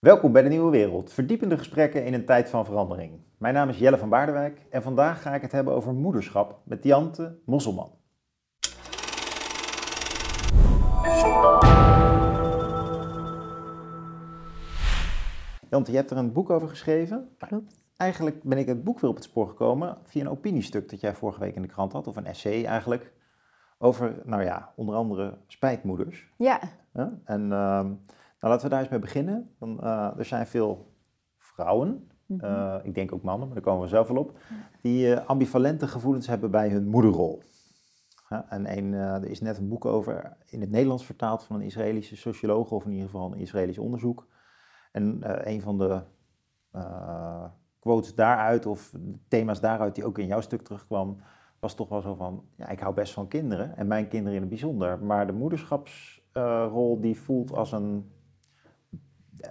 Welkom bij de Nieuwe Wereld, verdiepende gesprekken in een tijd van verandering. Mijn naam is Jelle van Baardewijk en vandaag ga ik het hebben over moederschap met Diante Mosselman. Jante, je hebt er een boek over geschreven. Klopt. Eigenlijk ben ik het boek weer op het spoor gekomen via een opiniestuk dat jij vorige week in de krant had, of een essay eigenlijk, over, nou ja, onder andere spijtmoeders. Ja? En ehm, nou, laten we daar eens mee beginnen. Dan, eh, er zijn veel vrouwen, Mhm. eh, ik denk ook mannen, maar daar komen we zelf wel op, die eh, ambivalente gevoelens hebben bij hun moederrol. En een, er is net een boek over, in het Nederlands vertaald van een Israëlische socioloog, of in ieder geval een Israëlisch onderzoek. En een van de quotes daaruit, of thema's daaruit die ook in jouw stuk terugkwam, was toch wel zo van, ja, ik hou best van kinderen, en mijn kinderen in het bijzonder, maar de moederschapsrol die voelt als een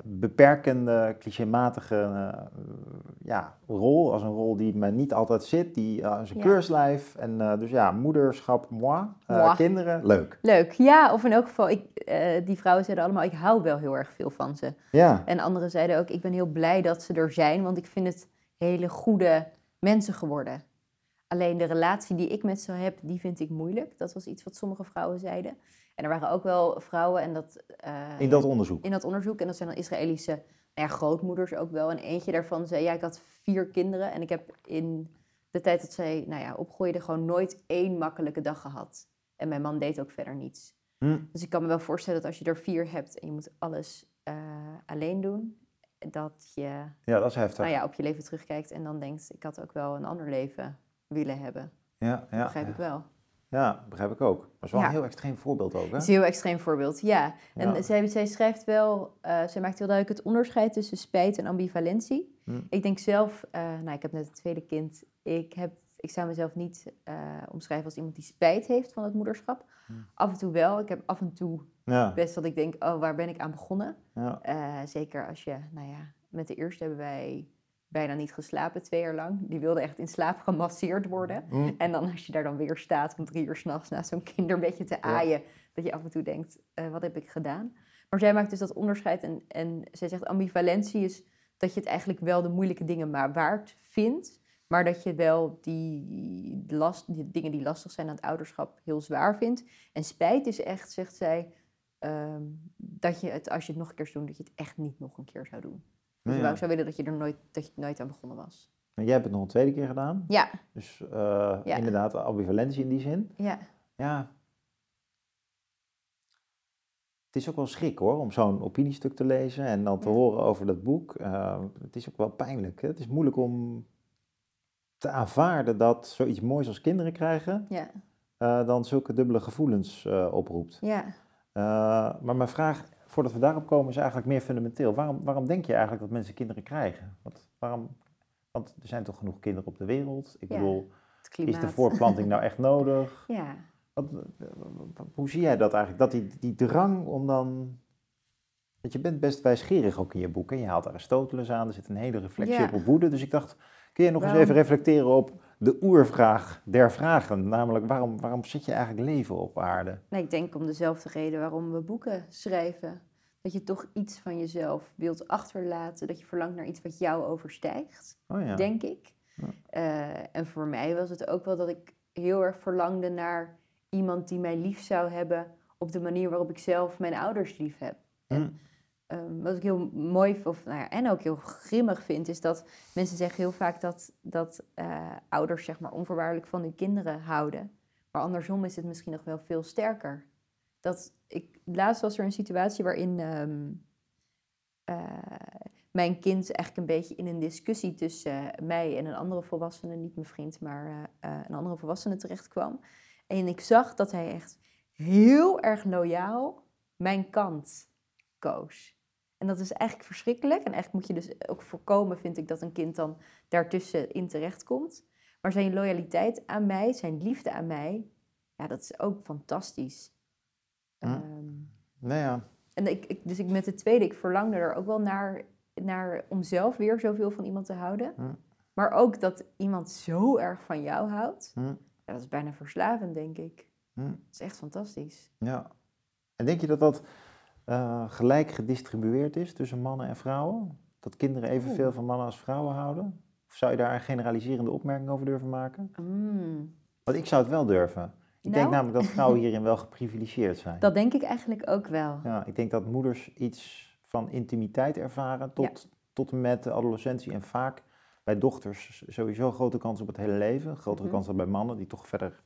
beperkende, clichématige eh, ja, rol, als een rol die me niet altijd zit, die eh, als een Ja. keurslijf. En eh, dus ja, moederschap, moi, eh, Moi. kinderen, leuk. leuk. Ja, of in elk geval, ik, eh, die vrouwen zeiden allemaal, ik hou wel heel erg veel van ze. Ja, En anderen zeiden ook, ik ben heel blij dat ze er zijn, want ik vind het hele goede mensen geworden. Alleen de relatie die ik met ze heb, die vind ik moeilijk. Dat was iets wat sommige vrouwen zeiden. En er waren ook wel vrouwen en dat... eh, in dat onderzoek. in dat onderzoek. En dat zijn dan Israëlische nou ja, grootmoeders ook wel. En eentje daarvan zei, ja, ik had vier kinderen. En ik heb in de tijd dat zij nou ja, opgroeide gewoon nooit één makkelijke dag gehad. En mijn man deed ook verder niets. Hm. Dus ik kan me wel voorstellen dat als je er vier hebt en je moet alles eh, alleen doen, dat je Ja, dat is heftig. nou ja, op je leven terugkijkt en dan denkt, ik had ook wel een ander leven willen hebben. ja, Dat ja, begrijp ja. ik wel. Ja, begrijp ik ook. Dat is wel Ja. een heel extreem voorbeeld ook, hè? Dat is een heel extreem voorbeeld, ja. En zij, zij schrijft wel, eh, zij maakt heel duidelijk het onderscheid tussen spijt en ambivalentie. Hm. Ik denk zelf, eh, nou ik heb net het tweede kind, ik, heb, ik zou mezelf niet eh, omschrijven als iemand die spijt heeft van het moederschap. Hm. Af en toe wel, ik heb af en toe Ja, best dat ik denk, oh waar ben ik aan begonnen? ja. Zeker als je, nou ja, met de eerste hebben wij bijna niet geslapen, twee jaar lang. Die wilde echt in slaap gemasseerd worden. Hm. En dan als je daar dan weer staat om drie uur s'nachts naast zo'n kinderbedje te aaien, dat je af en toe denkt, eh, wat heb ik gedaan? Maar zij maakt dus dat onderscheid en, en zij zegt ambivalentie is dat je het eigenlijk wel de moeilijke dingen maar waard vindt, maar dat je wel die, last, die dingen die lastig zijn aan het ouderschap heel zwaar vindt. En spijt is echt, zegt zij, ehm, dat je het als je het nog een keer zou doen, dat je het echt niet nog een keer zou doen. Ja. wou zou willen dat je er nooit, dat je nooit aan begonnen was. En jij hebt het nog een tweede keer gedaan. Ja, Dus eh, Ja. inderdaad, ambivalentie in die zin. ja, Ja. Het is ook wel schrik hoor, om zo'n opiniestuk te lezen en dan te Ja. horen over dat boek. Eh, het is ook wel pijnlijk. Hè? Het is moeilijk om te aanvaarden dat zoiets moois als kinderen krijgen, ja, eh, dan zulke dubbele gevoelens oproept. ja. Maar mijn vraag, voordat we daarop komen, is eigenlijk meer fundamenteel. Waarom, waarom denk je eigenlijk dat mensen kinderen krijgen? Wat, waarom, want er zijn toch genoeg kinderen op de wereld? Ik Ja, bedoel, is de voortplanting nou echt nodig? Ja, Wat, hoe zie jij dat eigenlijk? Dat die, die drang om dan. Want je bent best wijsgerig ook in je boek. En je haalt Aristoteles aan, er zit een hele reflectie Ja. op woede. Dus ik dacht, kun je nog eens even reflecteren op de oervraag der vragen? Namelijk, waarom, waarom zit je eigenlijk leven op aarde? nee, ik denk om dezelfde reden waarom we boeken schrijven. Dat je toch iets van jezelf wilt achterlaten. Dat je verlangt naar iets wat jou overstijgt, Oh ja. denk ik. Ja. Eh, en voor mij was het ook wel dat ik heel erg verlangde naar iemand die mij lief zou hebben. Op de manier waarop ik zelf mijn ouders lief heb. Hm. Ehm, wat ik heel mooi of, nou ja, en ook heel grimmig vind, is dat mensen zeggen heel vaak dat, dat eh, ouders zeg maar, onvoorwaardelijk van hun kinderen houden. Maar andersom is het misschien nog wel veel sterker. Dat ik, laatst was er een situatie waarin ehm, eh, mijn kind eigenlijk een beetje in een discussie tussen mij en een andere volwassene, niet mijn vriend, maar eh, een andere volwassene terecht kwam. En ik zag dat hij echt heel erg loyaal mijn kant koos. En dat is eigenlijk verschrikkelijk. En eigenlijk moet je dus ook voorkomen, vind ik, dat een kind dan daartussen in terechtkomt. Maar zijn loyaliteit aan mij, zijn liefde aan mij, ja, dat is ook fantastisch. Hm. Ehm, Nou ja, en ik, ik, dus ik met de tweede, ik verlangde er ook wel naar, naar om zelf weer zoveel van iemand te houden. Hm. Maar ook dat iemand zo erg van jou houdt. hm, Ja, dat is bijna verslavend, denk ik. hm, Dat is echt fantastisch. ja. En denk je dat dat eh, gelijk gedistribueerd is tussen mannen en vrouwen? Dat kinderen evenveel van mannen als vrouwen houden? Of zou je daar een generaliserende opmerking over durven maken? Mm, Want ik zou het wel durven. Ik denk Nou. namelijk dat vrouwen hierin wel geprivilegeerd zijn. dat denk ik eigenlijk ook wel. Ja, ik denk dat moeders iets van intimiteit ervaren tot, tot en met de adolescentie. En vaak bij dochters sowieso grote kans op het hele leven. Grotere Mhm. kans dan bij mannen, die toch verder...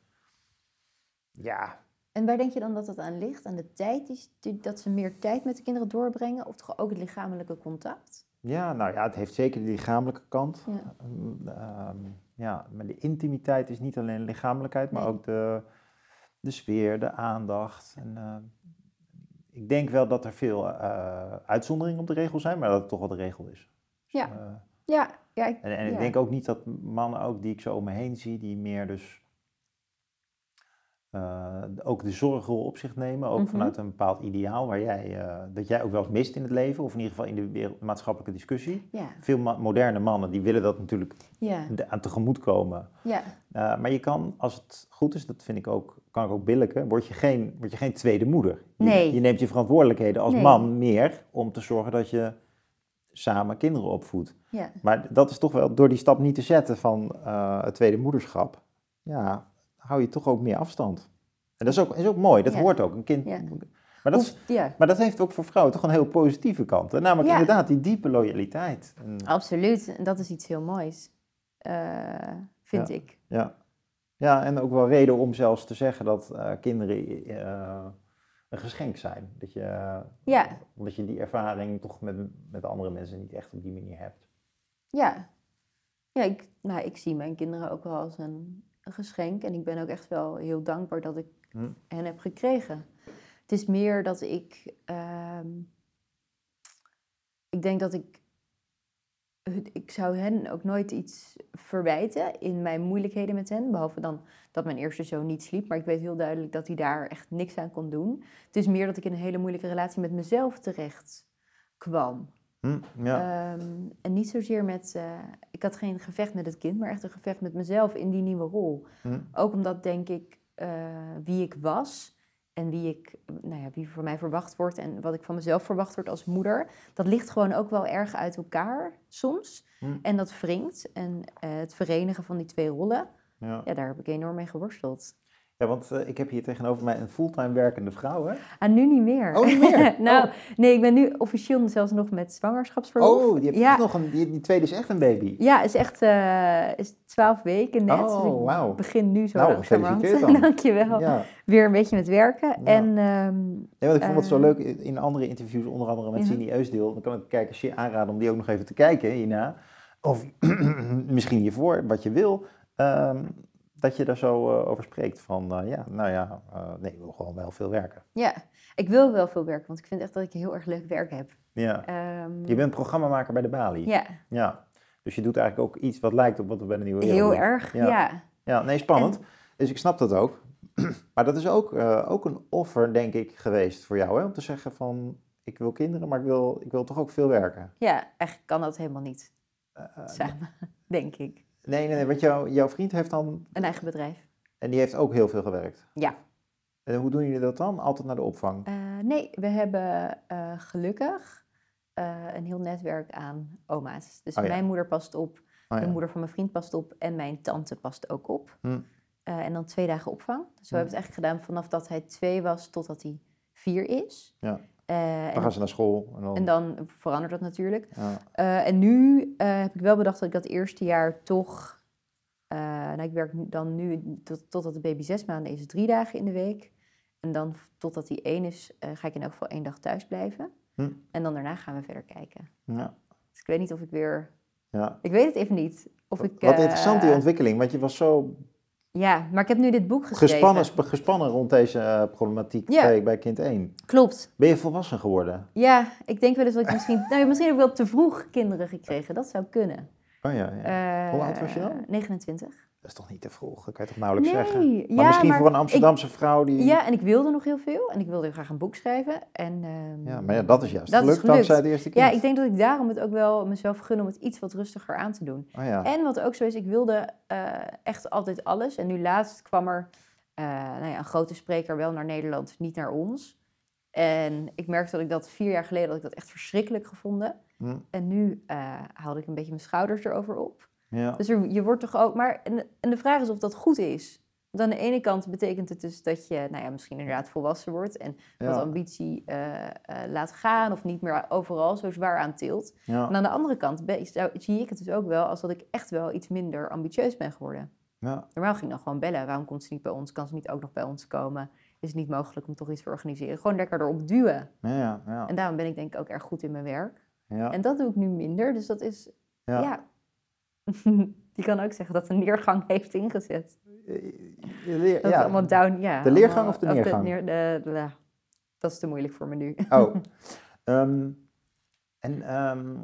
Ja, En waar denk je dan dat het aan ligt? Aan de tijd, die, die- dat ze meer tijd met de kinderen doorbrengen? Of toch ook het lichamelijke contact? ja, nou ja, het heeft zeker de lichamelijke kant. Ja. Ehm, ehm, ja, maar de intimiteit is niet alleen lichamelijkheid, maar Nee. ook de, de sfeer, de aandacht. En, eh, ik denk wel dat er veel eh, uitzonderingen op de regel zijn, maar dat het toch wel de regel is. Ja. Eh, Ja, ja, ik, En, en ik denk ook niet dat mannen ook die ik zo om me heen zie, die meer dus eh, ook de zorgrol op zich nemen, ook Mhm. vanuit een bepaald ideaal waar jij, eh, dat jij ook wel eens mist in het leven, of in ieder geval in de wereld, maatschappelijke discussie. ja, Veel ma- moderne mannen die willen dat natuurlijk aan tegemoet komen. ja, Eh, maar je kan, als het goed is, dat vind ik ook, kan ik ook billijken, word je geen, word je geen tweede moeder. Je, Nee. je neemt je verantwoordelijkheden als Nee. man meer om te zorgen dat je samen kinderen opvoedt. ja. Maar dat is toch wel door die stap niet te zetten van het tweede moederschap. Ja, hou je toch ook meer afstand. En dat is ook, is ook mooi, dat Ja. hoort ook. Een kind. Ja. Maar, dat is, ja, maar dat heeft ook voor vrouwen toch een heel positieve kant. Namelijk inderdaad die diepe loyaliteit. En, absoluut. En dat is iets heel moois, eh, vind ik. ja. ja, en ook wel reden om zelfs te zeggen dat eh, kinderen eh, een geschenk zijn. Dat je, Ja. Omdat je die ervaring toch met, met andere mensen niet echt op die manier hebt. Ja, ja ik, nou, ik zie mijn kinderen ook wel als een geschenk. En ik ben ook echt wel heel dankbaar dat ik Hm. hen heb gekregen. Het is meer dat ik. ehm, ik denk dat ik. Ik zou hen ook nooit iets verwijten in mijn moeilijkheden met hen. Behalve dan dat mijn eerste zoon niet sliep. Maar ik weet heel duidelijk dat hij daar echt niks aan kon doen. Het is meer dat ik in een hele moeilijke relatie met mezelf terecht kwam. Hm, ja. Ehm, en niet zozeer met. eh, ik had geen gevecht met het kind, maar echt een gevecht met mezelf in die nieuwe rol. Hm. Ook omdat, denk ik, eh, wie ik was en wie, ik, nou ja, wie voor mij verwacht wordt en wat ik van mezelf verwacht wordt als moeder, dat ligt gewoon ook wel erg uit elkaar soms. Hm. En dat wringt. En eh, het verenigen van die twee rollen, ja. ja, daar heb ik enorm mee geworsteld. Ja, want eh, ik heb hier tegenover mij een fulltime werkende vrouw, hè? Ah, nu niet meer. Oh, niet meer? nou, Oh. nee, ik ben nu officieel zelfs nog met zwangerschapsverlof. Oh, die, heb ja. echt nog een, die, die tweede is echt een baby. Ja, is echt eh, is 12 weken net. Oh, dus wauw. begin nu zo Nou, gefeliciteerd dan. Dankjewel. Ja. Weer een beetje met werken. Ja. En Nee, want ik vond het zo Eh. leuk in andere interviews, onder andere met Mhm. Cindy Eusdeel. Dan kan ik kijkers zeer aanraden om die ook nog even te kijken hierna. Of misschien hiervoor, wat je wil. ehm, dat je daar zo eh, over spreekt. Van eh, ja, nou ja, eh, nee, ik wil gewoon wel veel werken. ja, ik wil wel veel werken, want ik vind echt dat ik heel erg leuk werk heb. Ja. Ehm, Je bent programmamaker bij de Bali. Ja, Ja. Dus je doet eigenlijk ook iets wat lijkt op wat we bij de Nieuwe Wereld heel doen. erg. Ja. Ja. Ja, nee, spannend. Dus ik snap dat ook. maar dat is ook, ook een offer, denk ik, geweest voor jou. Hè? Om te zeggen van, ik wil kinderen, maar ik wil, ik wil toch ook veel werken. ja, eigenlijk kan dat helemaal niet samen, denk ik. Nee, nee, nee, want jou, jouw vriend heeft dan, Een eigen bedrijf. en die heeft ook heel veel gewerkt. Ja. En hoe doen jullie dat dan? Altijd naar de opvang? Eh, nee, we hebben eh, gelukkig eh, een heel netwerk aan oma's. Dus Oh ja. mijn moeder past op, Oh, de moeder van mijn vriend past op en mijn tante past ook op. Hm. En dan twee dagen opvang. Dus Hm. we hebben het eigenlijk gedaan vanaf dat hij twee was totdat hij vier is. Ja. Eh, Dan gaan ze naar school. En dan, en dan verandert dat natuurlijk. ja. Eh, en nu eh, heb ik wel bedacht dat ik dat eerste jaar toch... nou, ik werk dan nu, tot, totdat de baby zes maanden is, drie dagen in de week. En dan totdat hij één is, ga ik in elk geval één dag thuis blijven. Hm. En dan daarna gaan we verder kijken. Ja. Dus ik weet niet of ik weer... ja. Ik weet het even niet. Of ik, Wat interessant die ontwikkeling, want je was zo Ja, maar ik heb nu dit boek geschreven. gespannen, gespannen rond deze eh, problematiek Ja. bij, bij kind 1. Klopt. Ben je volwassen geworden? Ja, ik denk wel eens dat ik misschien... nou, misschien heb ik wel te vroeg kinderen gekregen. Dat zou kunnen. Oh ja, ja. Eh, Hoe oud was je dan? 29. Dat is toch niet te vroeg? Dat kan je toch nauwelijks nee, zeggen? Maar ja, misschien maar voor een Amsterdamse vrouw die... Ja, en ik wilde nog heel veel. En ik wilde graag een boek schrijven. En, ehm, Ja, maar ja, dat is juist Dat is gelukt gelukt. dankzij het eerste kind. ja, ik denk dat ik daarom het ook wel mezelf gun om het iets wat rustiger aan te doen. Oh ja. En wat ook zo is, ik wilde eh, echt altijd alles. En nu laatst kwam er eh, nou ja, een grote spreker wel naar Nederland, niet naar ons. En ik merkte dat ik dat vier jaar geleden dat ik dat echt verschrikkelijk gevonden. Hm, En nu eh haalde ik een beetje mijn schouders erover op. ja. Dus er, je wordt toch ook. Maar en, en de vraag is of dat goed is. Want aan de ene kant betekent het dus dat je, nou ja, misschien inderdaad volwassen wordt en wat Ja. ambitie eh, eh, laat gaan of niet meer overal zo zwaar aan tilt. Ja. En aan de andere kant ben- zou- zie ik het dus ook wel als dat ik echt wel iets minder ambitieus ben geworden. Ja. Normaal ging ik dan gewoon bellen. Waarom komt ze niet bij ons? Kan ze niet ook nog bij ons komen? Is het niet mogelijk om toch iets te organiseren? Gewoon lekker erop duwen. Ja, ja, ja. En daarom ben ik denk ik ook erg goed in mijn werk. ja. En dat doe ik nu minder. Dus dat is, ja. Je kan ook zeggen dat een neergang heeft ingezet. Leer- Dat ja. allemaal down, ja. De leergang allemaal- of de neergang? neer- de- de- dat is te moeilijk voor me nu. Oh. Ehm, en ehm,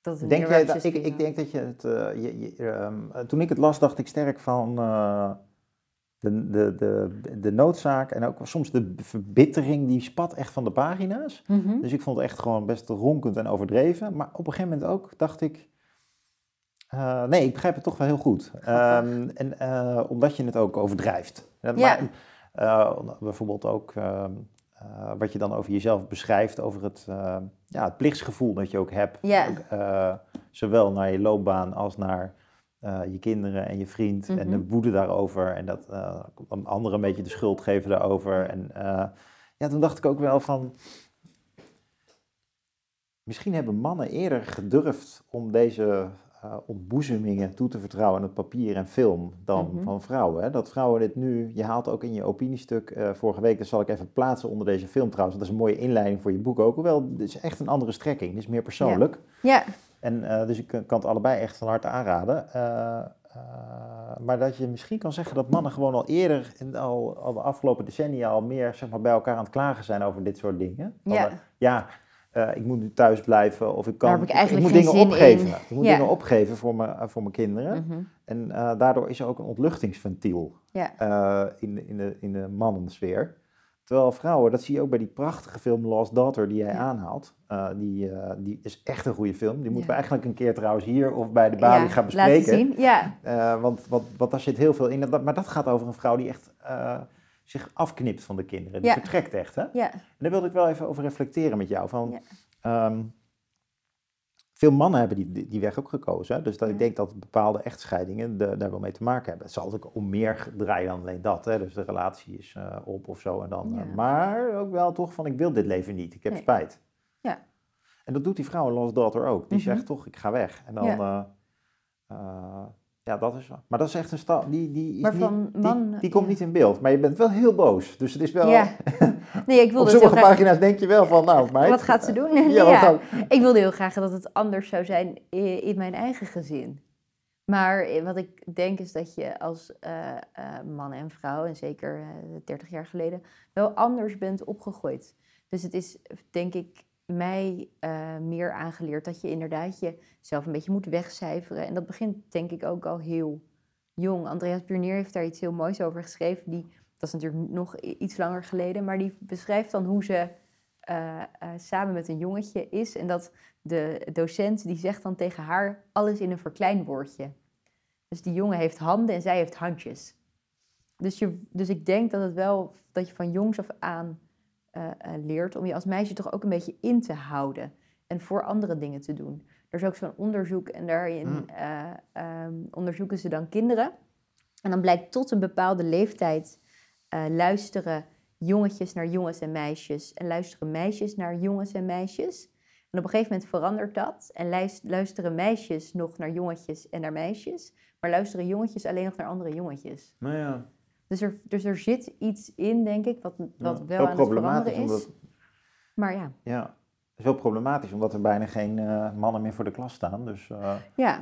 Dat denk jij dat, ik, ik denk dat je het. eh, je, je, ehm, eh, toen ik het las, dacht ik sterk van eh, de, de, de, de noodzaak en ook soms de verbittering die spat echt van de pagina's. Mhm. Dus ik vond het echt gewoon best ronkend en overdreven. Maar op een gegeven moment ook dacht ik. Eh, nee, ik begrijp het toch wel heel goed. Ehm, en eh, omdat je het ook overdrijft. Ja. Maar, eh, bijvoorbeeld ook ehm, eh, wat je dan over jezelf beschrijft, over het, ja, het plichtsgevoel dat je ook hebt. Ja. Zowel naar je loopbaan als naar je kinderen en je vriend. En de Mhm. woede daarover. En dat anderen een beetje de schuld geven daarover. En ja, toen dacht ik ook wel van. Misschien hebben mannen eerder gedurfd om deze eh, ontboezemingen toe te vertrouwen aan het papier en film dan Mhm. van vrouwen. Hè? Dat vrouwen dit nu, je haalt ook in je opiniestuk eh, vorige week, dat zal ik even plaatsen onder deze film trouwens, dat is een mooie inleiding voor je boek ook. Hoewel, het is echt een andere strekking, het is meer persoonlijk. Ja, En eh, dus ik kan het allebei echt van harte aanraden. Maar dat je misschien kan zeggen dat mannen gewoon al eerder, in, al, al de afgelopen decennia, al meer zeg maar, bij elkaar aan het klagen zijn over dit soort dingen. Ja. ja, eh, ik moet nu thuis blijven of ik kan. Daar heb ik eigenlijk moet geen dingen zin opgeven. in. Ik moet Ja. dingen opgeven voor mijn, eh, voor mijn kinderen. Mhm. En eh, daardoor is er ook een ontluchtingsventiel ja. in, de, in, de, in de mannensfeer. Terwijl vrouwen, dat zie je ook bij die prachtige film Lost Daughter die jij Ja. aanhaalt. Die, die is echt een goede film. Die moeten we eigenlijk een keer trouwens hier of bij de Bali Ja, gaan Laten bespreken. zien, ja. Want, want, want daar zit heel veel in. Maar dat gaat over een vrouw die echt zich afknipt van de kinderen. Die Ja. vertrekt echt. Hè? ja. En daar wilde ik wel even over reflecteren met jou. Van, Ja. ehm, veel mannen hebben die, die, weg ook gekozen. Hè? Dus dat, ik denk dat bepaalde echtscheidingen de- daar wel mee te maken hebben. Het zal ook om meer draaien dan alleen dat. Hè? Dus de relatie is eh, op of zo. En dan, eh, maar ook wel toch van ik wil dit leven niet. Ik heb Nee. spijt. Ja. En dat doet die vrouw Lost Daughter ook. Die Mhm. zegt toch ik ga weg. En dan... Ja. Ja, dat is wel. Maar dat is echt een stap. Die, die, Maar van die, man- die komt ja. niet in beeld. Maar je bent wel heel boos. Dus het is wel. Ja. Nee, ik Op wilde heel sommige graag... pagina's denk je wel van, nou, meid, Wat gaat ze doen? Ja, ja. gaat- Ik wilde heel graag dat het anders zou zijn in mijn eigen gezin. Maar eh, wat ik denk is dat je als eh, eh, man en vrouw, en zeker eh 30 jaar geleden, wel anders bent opgegroeid. Dus het is, denk ik, mij eh, meer aangeleerd dat je inderdaad jezelf een beetje moet wegcijferen. En dat begint denk ik ook al heel jong. Andreas Burnier heeft daar iets heel moois over geschreven. Die, dat is natuurlijk nog iets langer geleden, maar die beschrijft dan hoe ze eh, eh, samen met een jongetje is. En dat de docent die zegt dan tegen haar alles in een verkleinwoordje. Dus die jongen heeft handen en zij heeft handjes. Dus, je, dus ik denk dat het wel dat je van jongs af aan eh, eh, leert om je als meisje toch ook een beetje in te houden en voor andere dingen te doen. Er is ook zo'n onderzoek en daarin Hmm. eh, ehm, onderzoeken ze dan kinderen. En dan blijkt tot een bepaalde leeftijd luisteren jongetjes naar jongens en meisjes en luisteren meisjes naar jongens en meisjes. En op een gegeven moment verandert dat en luis- luisteren meisjes nog naar jongetjes en naar meisjes, maar luisteren jongetjes alleen nog naar andere jongetjes. Nou ja, Dus er, dus er zit iets in, denk ik, wat, wat ja, wel aan het veranderen is. Omdat, Maar ja, ja, het is wel problematisch, omdat er bijna geen eh, mannen meer voor de klas staan. Dus eh, ja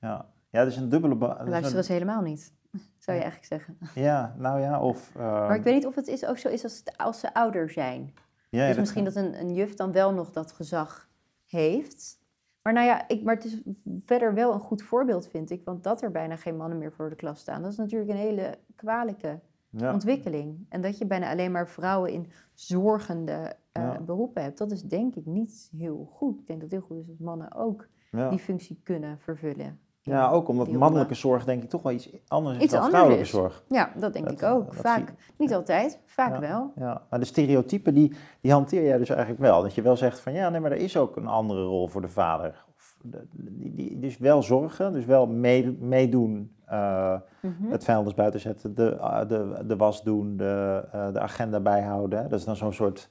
ja. ja, dat is een dubbele... luisteren een- ze helemaal niet, zou je Ja. eigenlijk zeggen. Ja, nou ja, of... eh, Maar ik weet niet of het is, ook zo is als, als ze ouder zijn. ja, dus dat misschien kan. dat een, een juf dan wel nog dat gezag heeft. Maar nou ja, ik, maar het is verder wel een goed voorbeeld, vind ik. Want dat er bijna geen mannen meer voor de klas staan, dat is natuurlijk een hele kwalijke ja. ontwikkeling. En dat je bijna alleen maar vrouwen in zorgende eh, Ja. beroepen hebt, dat is denk ik niet heel goed. Ik denk dat het heel goed is dat mannen ook ja. die functie kunnen vervullen Ja, ook omdat mannelijke zorg denk ik toch wel iets anders is Iets dan vrouwelijke is. zorg. Ja, dat denk Dat, ik ook. dat Vaak. Niet altijd, vaak Ja. wel. Ja, maar de stereotypen die, die hanteer jij dus eigenlijk wel. Dat je wel zegt van ja, nee, maar er is ook een andere rol voor de vader. Of die, die, dus wel zorgen, dus wel mee- meedoen, eh, Mhm. het vuilnis buiten zetten, de, ah, de, de was doen, de, eh, de agenda bijhouden. Dat is dan zo'n soort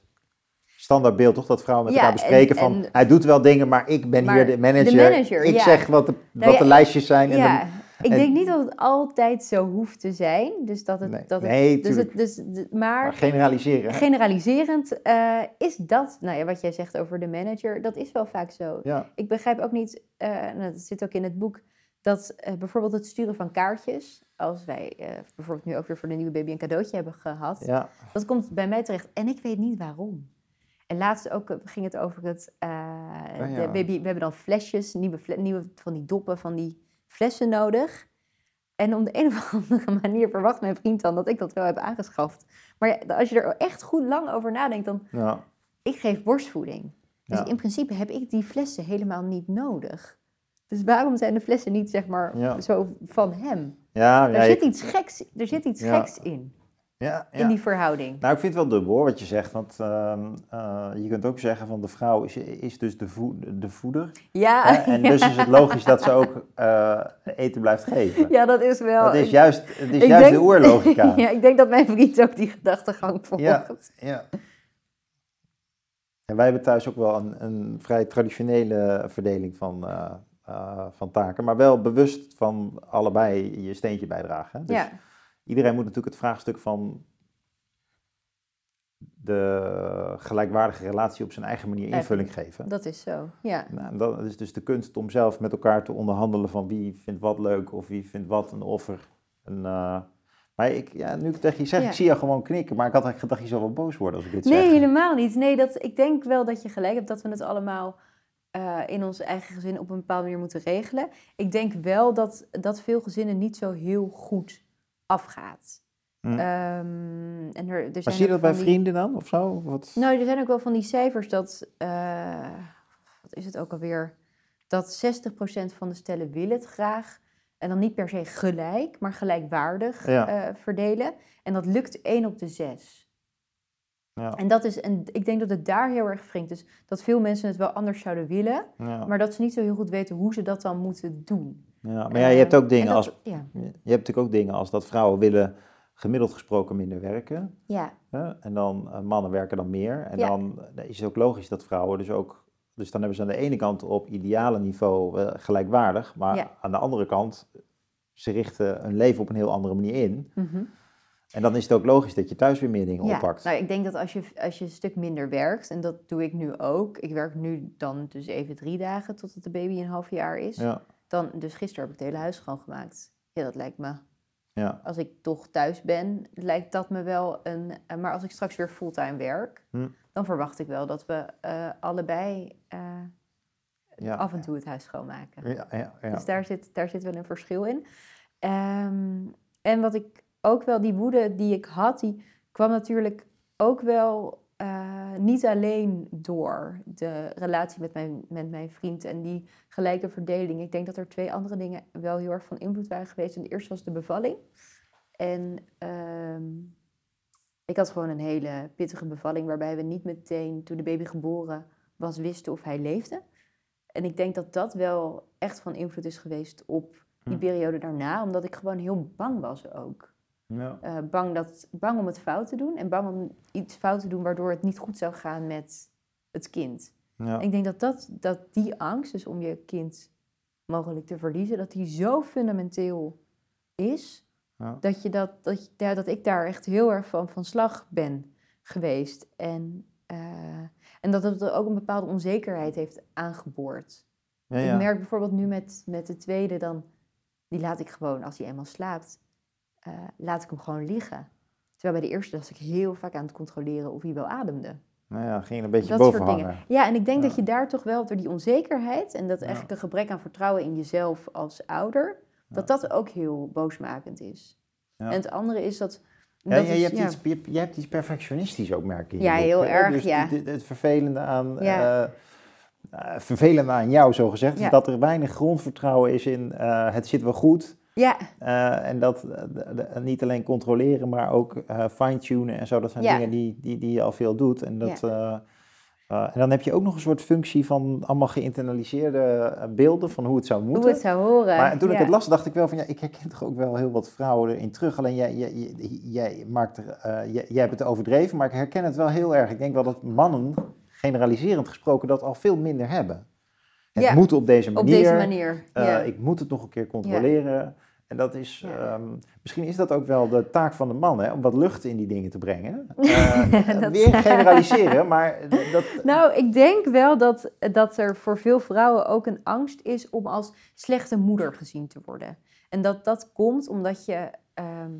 standaardbeeld toch, dat vrouwen met Ja, elkaar bespreken en- van en- hij doet wel dingen, maar ik ben Maar hier de manager. de manager, ik ja. zeg wat de, Nou wat de lijstjes zijn. En ik en- denk niet dat het altijd zo hoeft te zijn. Dus dat het, Nee, dat het, nee, dus het, dus, maar maar generaliseren. generaliserend eh, is dat, nou ja, wat jij zegt over de manager, dat is wel vaak zo. Ik begrijp ook niet, nou, dat zit ook in het boek, dat eh, bijvoorbeeld het sturen van kaartjes, als wij bijvoorbeeld nu ook weer voor de nieuwe baby een cadeautje hebben gehad, ja, dat komt bij mij terecht en ik weet niet waarom. En laatst ook eh, ging het over het, eh, Oh ja. de baby, we hebben dan flesjes, nieuwe, nieuwe van die doppen, van die flessen nodig. En op de een of andere manier verwacht mijn vriend dan dat ik dat wel heb aangeschaft. Maar als je er echt goed lang over nadenkt, dan ja. ik geef borstvoeding. Dus Ja. in principe heb ik die flessen helemaal niet nodig. Dus waarom zijn de flessen niet, zeg maar, zo van hem? Ja, Er zit iets geks, er zit iets geks in, ja, ja. in die verhouding. Nou, ik vind het wel dubbel hoor, wat je zegt. Want ehm, eh, je kunt ook zeggen van de vrouw is, is dus de, voed, de voeder. Ja? En dus is het logisch dat ze ook eh, eten blijft geven. ja, dat is wel... dat is juist, het is ik juist denk- de oerlogica. ja, ik denk dat mijn vriend ook die gedachtegang volgt. Ja. ja. En wij hebben thuis ook wel een, een vrij traditionele verdeling van, eh, van taken. Maar wel bewust van allebei je steentje bijdragen. Dus Ja. Iedereen moet natuurlijk het vraagstuk van de gelijkwaardige relatie op zijn eigen manier invulling geven. dat is zo. Ja. Nou, dat is dus de kunst om zelf met elkaar te onderhandelen van wie vindt wat leuk of wie vindt wat een offer. Een, eh, maar ik, ja, nu ik tegen je zeg, Ja. ik zie jou gewoon knikken, maar ik had eigenlijk gedacht je zou wel boos worden als ik dit Nee, zeg. helemaal niet. Nee, dat, ik denk wel dat je gelijk hebt dat we het allemaal eh, in ons eigen gezin op een bepaalde manier moeten regelen. Ik denk wel dat, dat veel gezinnen niet zo heel goed afgaat. Hm. Ehm, en er, er zijn zie je dat bij die- vrienden dan of zo? Wat? Nou, er zijn ook wel van die cijfers dat, eh, wat is het ook alweer, dat 60% van de stellen wil het graag. En dan niet per se gelijk, maar gelijkwaardig Ja. eh, verdelen. En dat lukt 1 op de 6. Ja, En, dat is, en ik denk dat het daar heel erg wringt. Dus dat veel mensen het wel anders zouden willen, ja, maar dat ze niet zo heel goed weten hoe ze dat dan moeten doen. Ja. Maar ja, je hebt ook Eh, dingen dat- als, Ja, je hebt natuurlijk ook dingen als dat vrouwen willen gemiddeld gesproken minder werken. ja, Hè? En dan eh, mannen werken dan meer. En Ja. dan eh, is het ook logisch dat vrouwen dus ook. Dus dan hebben ze aan de ene kant op ideale niveau eh, gelijkwaardig. Maar Ja. aan de andere kant, ze richten hun leven op een heel andere manier in. mhm. En dan is het ook logisch dat je thuis weer meer dingen ja. oppakt. Nou, ik denk dat als je, als je een stuk minder werkt, en dat doe ik nu ook. Ik werk nu dan dus even drie dagen totdat de baby een half jaar is. Ja, Dan, dus gisteren heb ik het hele huis schoongemaakt. Ja, dat lijkt me, ja, als ik toch thuis ben, lijkt dat me wel een... eh, Maar als ik straks weer fulltime werk, Hm. dan verwacht ik wel dat we eh, allebei eh, ja. af en toe het huis schoonmaken. Ja, ja, ja. Dus daar zit, daar zit wel een verschil in. Ehm, en wat ik ook wel, die woede die ik had, die kwam natuurlijk ook wel niet alleen door de relatie met mijn, met mijn vriend en die gelijke verdeling. Ik denk dat er twee andere dingen wel heel erg van invloed waren geweest. En de eerste was de bevalling. En ehm, ik had gewoon een hele pittige bevalling waarbij we niet meteen, toen de baby geboren was, wisten of hij leefde. En ik denk dat dat wel echt van invloed is geweest op die Hm. periode daarna, omdat ik gewoon heel bang was ook. Ja. Eh, bang, dat, bang om het fout te doen en bang om iets fout te doen waardoor het niet goed zou gaan met het kind. Ja. Ik denk dat, dat, dat die angst, dus om je kind mogelijk te verliezen, dat die zo fundamenteel is, Ja. dat, je dat, dat, je- ja, dat ik daar echt heel erg van, van slag ben geweest. En, eh, en dat het ook een bepaalde onzekerheid heeft aangeboord. Ja, Ik merk bijvoorbeeld nu met, met de tweede, dan, die laat ik gewoon, als hij eenmaal slaapt, eh, laat ik hem gewoon liggen. Terwijl bij de eerste was ik heel vaak aan het controleren of hij wel ademde. Nou ja, ging er een beetje Dat boven soort dingen. Ja, en ik denk Ja. dat je daar toch wel door die onzekerheid en dat Ja. eigenlijk een gebrek aan vertrouwen in jezelf als ouder, dat dat ook heel boosmakend is. Ja. En het andere is dat. Ja, dat is- je, hebt. Iets, je, je hebt iets perfectionistisch ook, merk je Ja, boek, heel hè? erg, Dus ja. die- die- het vervelende aan... Uh, vervelende aan jou, zo gezegd, is dat er weinig grondvertrouwen is in het zit wel goed. Ja, Eh, en dat eh, de- de- niet alleen controleren, maar ook eh, fine-tunen en zo. Dat zijn Ja. dingen die, die, die je al veel doet. En, dat, en dan heb je ook nog een soort functie van allemaal geïnternaliseerde beelden van hoe het zou moeten. hoe het zou horen. Maar toen ik het las, dacht ik wel van ja, ik herken toch ook wel heel wat vrouwen erin terug. Alleen jij, jij, jij, jij maakt er, jij, jij hebt het overdreven, maar ik herken het wel heel erg. Ik denk wel dat mannen, generaliserend gesproken, dat al veel minder hebben. Het moet op deze Op manier. deze manier. Ik moet het nog een keer controleren. En dat is, Ja. ehm, misschien is dat ook wel de taak van de man, hè, om wat lucht in die dingen te brengen. Dat- Weer generaliseren, maar dat, Nou, ik denk wel dat, dat er voor veel vrouwen ook een angst is om als slechte moeder gezien te worden. En dat dat komt omdat je ehm,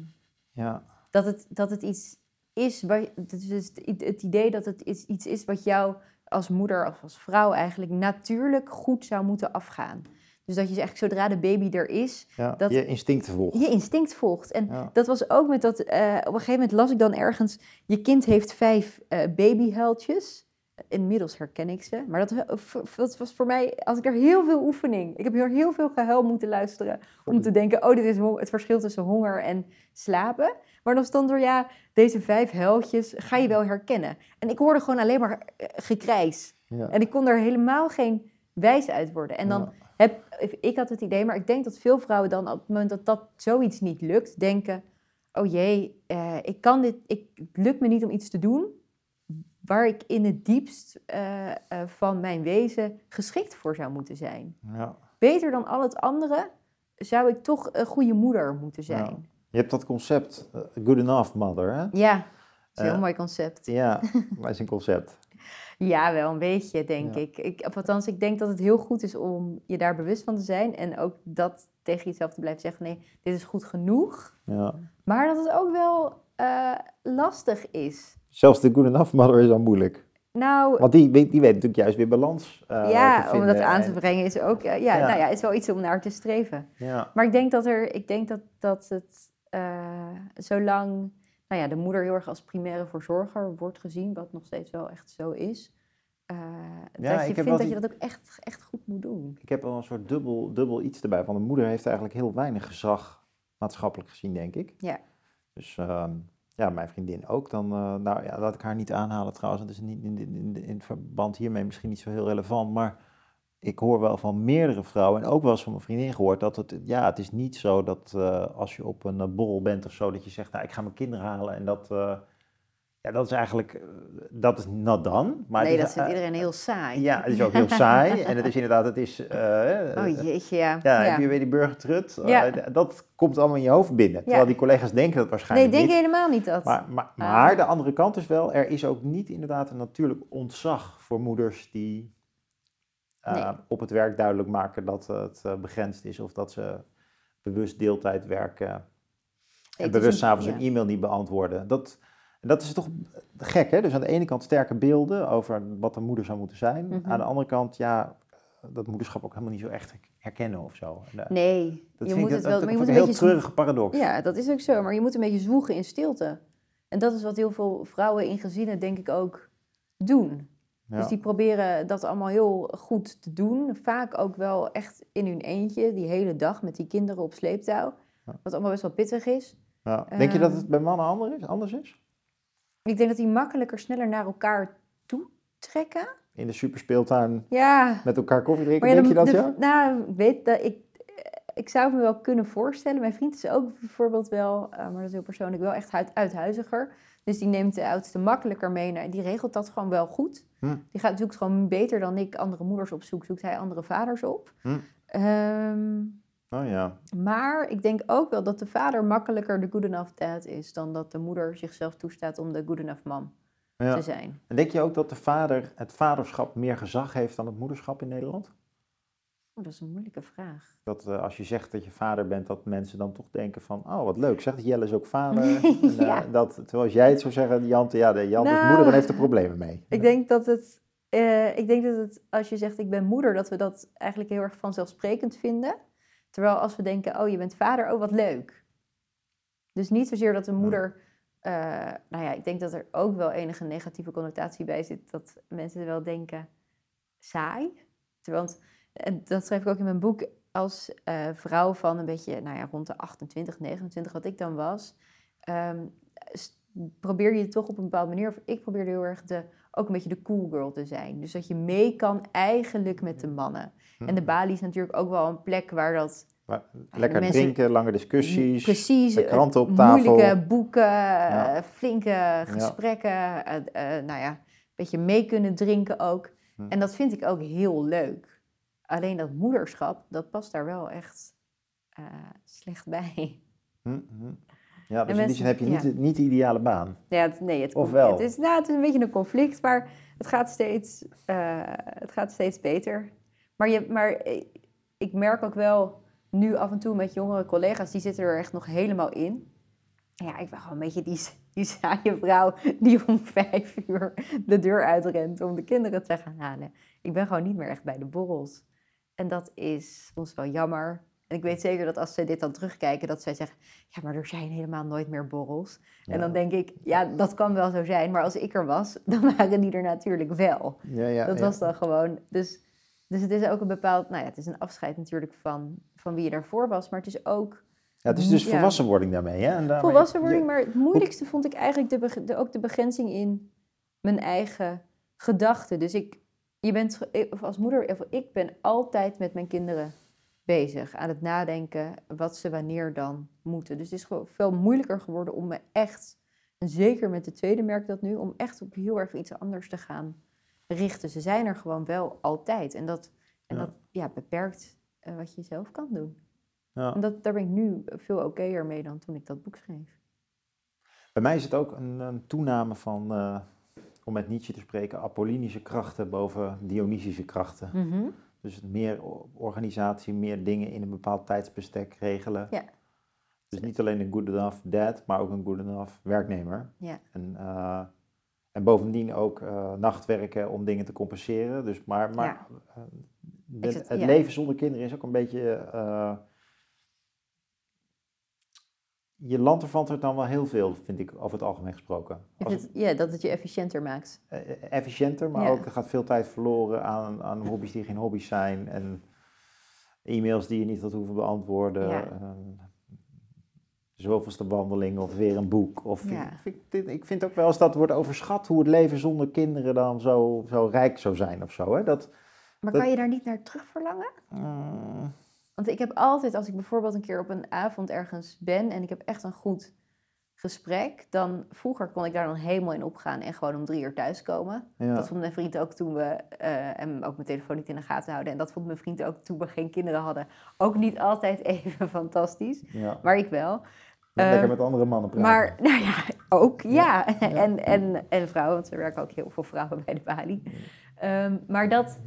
ja, dat, het, dat het iets is, dus het, het idee dat het iets, iets is wat jou als moeder of als vrouw eigenlijk natuurlijk goed zou moeten afgaan. Dus dat je eigenlijk zodra de baby er is, ja, Dat- je instincten volgt. je instinct volgt. En Ja. dat was ook met dat, eh, op een gegeven moment las ik dan ergens, je kind heeft vijf eh babyhuiltjes. Inmiddels herken ik ze. Maar dat, was voor mij, als ik er heel veel oefening. Ik heb hier heel veel gehuil moeten luisteren. Om te denken, oh, dit is het verschil tussen honger en slapen. Maar dan stond er, ja, deze vijf huiltjes ga je wel herkennen. En ik hoorde gewoon alleen maar eh, gekrijs. Ja. En ik kon er helemaal geen wijs uit worden. En dan Ja. heb ik had het idee, maar ik denk dat veel vrouwen dan op het moment dat dat zoiets niet lukt, denken: oh jee, eh, ik kan dit, ik, het lukt me niet om iets te doen waar ik in het diepst eh, eh, van mijn wezen geschikt voor zou moeten zijn. Ja. Beter dan al het andere zou ik toch een goede moeder moeten zijn. Je hebt dat concept, good enough mother, hè? Ja, dat is een heel mooi concept. Ja, maar is een concept. Ja, wel een beetje, denk Ja. ik. ik. Althans, ik denk dat het heel goed is om je daar bewust van te zijn. En ook dat tegen jezelf te blijven zeggen, nee, dit is goed genoeg. Ja. Maar dat het ook wel eh, lastig is. Zelfs de good enough mother is al moeilijk. Nou, Want die, weet- die weet natuurlijk juist weer balans te ja, om dat aan te En- brengen is ook, eh, ja, Ja. Nou ja, is wel iets om naar te streven. Ja, Maar ik denk dat er, ik denk dat, dat het eh, zolang, nou ja, de moeder heel erg als primaire verzorger wordt gezien, wat nog steeds wel echt zo is. eh, Ja, dat ik je vindt dat die- je dat ook echt, echt goed moet doen. ik heb wel een soort dubbel, dubbel iets erbij. Want de moeder heeft eigenlijk heel weinig gezag, maatschappelijk gezien, denk ik. Ja. Dus ehm, ja, mijn vriendin ook. Dan, eh, nou ja, laat ik haar niet aanhalen trouwens. Dat is niet in, in, in, in verband hiermee misschien niet zo heel relevant. Maar ik hoor wel van meerdere vrouwen, en ook wel eens van mijn vriendin gehoord, dat het, ja, het is niet zo dat eh, als je op een eh, borrel bent of zo, dat je zegt, nou, ik ga mijn kinderen halen. En dat, eh, ja, dat is eigenlijk, dat is not done. Maar nee, dat vindt iedereen heel saai. Ja, het is ook heel saai. En het is inderdaad, het is... Oh jeetje, ja. ja, heb je weer die burgertrut? Ja. Dat komt allemaal in je hoofd binnen. Terwijl Ja. die collega's denken dat Nee, waarschijnlijk denk niet. helemaal niet dat. Maar, maar, Ah. maar de andere kant is wel, er is ook niet inderdaad een natuurlijk ontzag voor moeders die Nee. op het werk duidelijk maken dat het eh, begrensd is of dat ze bewust deeltijd werken en bewust s'avonds ja. een e-mail niet beantwoorden. Dat, dat is toch gek, hè? Dus aan de ene kant sterke beelden over wat een moeder zou moeten zijn. Mhm. Aan de andere kant, ja, dat moederschap ook helemaal niet zo echt herkennen of zo. Eh, Nee, dat je moet ik, het wel, dat maar je moet een een heel beetje treurige paradox. Ja, dat is ook zo. Maar je moet een beetje zwoegen in stilte. En dat is wat heel veel vrouwen in gezinnen, denk ik, ook doen. Ja. Dus die proberen dat allemaal heel goed te doen. Vaak ook wel echt in hun eentje, die hele dag met die kinderen op sleeptouw. Wat allemaal best wel pittig is. Ja. Denk je dat Ehm, het bij mannen ander is, anders is? Ik denk dat die makkelijker, sneller naar elkaar toe trekken. In de superspeeltuin Ja. met elkaar koffie drinken, ja, denk je dat de- ja? Nou, weet dat ik, ik zou het me wel kunnen voorstellen. Mijn vriend is ook bijvoorbeeld wel, eh, maar dat is heel persoonlijk, wel echt uit, uithuiziger. Dus die neemt de oudste makkelijker mee. naar- die regelt dat gewoon wel goed. Hm. Die gaat natuurlijk gewoon beter dan ik andere moeders opzoek, zoekt hij andere vaders op. Hm. Ehm, Oh ja. maar ik denk ook wel dat de vader makkelijker de good enough dad is dan dat de moeder zichzelf toestaat om de good enough mom ja. te zijn. En denk je ook dat de vader, het vaderschap meer gezag heeft dan het moederschap in Nederland? Oh, dat is een moeilijke vraag. Dat eh, als je zegt dat je vader bent, dat mensen dan toch denken van, oh wat leuk, zegt Jelle is ook vader. En, eh, dat, terwijl als jij het zou zeggen, Jante, ja, de Jan is Nou, moeder en heeft er problemen mee. Ik denk dat het, eh, ik denk dat het, als je zegt ik ben moeder, dat we dat eigenlijk heel erg vanzelfsprekend vinden. Terwijl als we denken, oh je bent vader, oh wat leuk. Dus niet zozeer dat een moeder, nou ja, ik denk dat er ook wel enige negatieve connotatie bij zit. Dat mensen wel denken, saai. Terwijl, want, en dat schrijf ik ook in mijn boek, als eh, vrouw van een beetje, nou ja, rond de 28, 29, wat ik dan was, ehm, probeer je toch op een bepaalde manier, of ik probeerde heel erg de, ook een beetje de cool girl te zijn. Dus dat je mee kan eigenlijk met de mannen. En de Bali is natuurlijk ook wel een plek waar dat Maar lekker mensen- drinken, lange discussies. Precies, de eh, kranten op tafel. moeilijke boeken, Ja. eh, flinke gesprekken, nou ja, een beetje mee kunnen drinken ook. Hm. En dat vind ik ook heel leuk. Alleen dat moederschap, dat past daar wel echt eh, slecht bij. Hm. Ja, dus in die mensen- zin heb je niet, ja. niet de ideale baan. Ja, het, nee, het, Of wel? Het is, nou, het is een beetje een conflict, maar het gaat steeds, eh, het gaat steeds beter. Maar, je, maar ik merk ook wel nu af en toe met jongere collega's, die zitten er echt nog helemaal in. Ja, ik ben gewoon een beetje die, die saaie vrouw die om vijf uur de deur uitrent om de kinderen te gaan halen. Ik ben gewoon niet meer echt bij de borrels. En dat is soms wel jammer. En ik weet zeker dat als ze dit dan terugkijken, dat zij zeggen, ja, maar er zijn helemaal nooit meer borrels. En dan denk ik, ja, dat kan wel zo zijn, maar als ik er was, dan waren die er natuurlijk wel. Ja, ja, dat was dan gewoon, dus, dus het is ook een bepaald, nou ja, het is een afscheid natuurlijk van, van wie je daarvoor was, maar het is ook Ja, het is dus volwassenwording daarmee. Hè? En daarmee- volwassenwording, maar het moeilijkste vond ik eigenlijk de, de, ook de begrenzing in mijn eigen gedachten. Dus ik, je bent, of als moeder, of ik ben altijd met mijn kinderen bezig, aan het nadenken wat ze wanneer dan moeten. Dus het is gewoon veel moeilijker geworden om me echt, en zeker met de tweede merk dat nu, om echt op heel erg iets anders te gaan richten. Ze zijn er gewoon wel altijd. En dat, en Ja. dat ja, beperkt eh, wat je zelf kan doen. ja. En dat, daar ben ik nu veel okéer mee dan toen ik dat boek schreef. Bij mij is het ook een, een toename van, eh, om met Nietzsche te spreken, apollinische krachten boven Dionysische krachten. Dus meer organisatie, meer dingen in een bepaald tijdsbestek regelen. Ja. Dus niet alleen een good enough dad, maar ook een good enough werknemer. Ja. En, eh, en bovendien ook eh, nachtwerken om dingen te compenseren. Dus maar, maar Ja. eh, het ja. leven zonder kinderen is ook een beetje. Je lanterfantert dan wel heel veel, vind ik over het algemeen gesproken. Als vind- ja, dat het je efficiënter maakt. eh, eh, efficiënter, maar Ja. ook er gaat veel tijd verloren aan, aan hobby's die geen hobby's zijn. En e-mails die je niet had hoeven beantwoorden. Ja. eh, zoveelste wandeling of weer een boek. Of, Ja. ik, vind, ik vind ook wel eens dat wordt overschat hoe het leven zonder kinderen dan zo, zo rijk zou zijn of zo. Hè? Dat, Maar Dat- kan je daar niet naar terug verlangen? mm, Want ik heb altijd, als ik bijvoorbeeld een keer op een avond ergens ben en ik heb echt een goed gesprek, dan vroeger kon ik daar dan helemaal in opgaan en gewoon om drie uur thuiskomen. ja. Dat vond mijn vriend ook toen we, eh, en ook mijn telefoon niet in de gaten houden. En dat vond mijn vriend ook toen we geen kinderen hadden. Ook niet altijd even fantastisch, ja. maar ik wel. Lekker eh, met andere mannen praten. Maar, nou ja, ook, ja. En, en, en vrouwen, want er werken ook heel veel vrouwen bij de balie. Ehm, maar dat,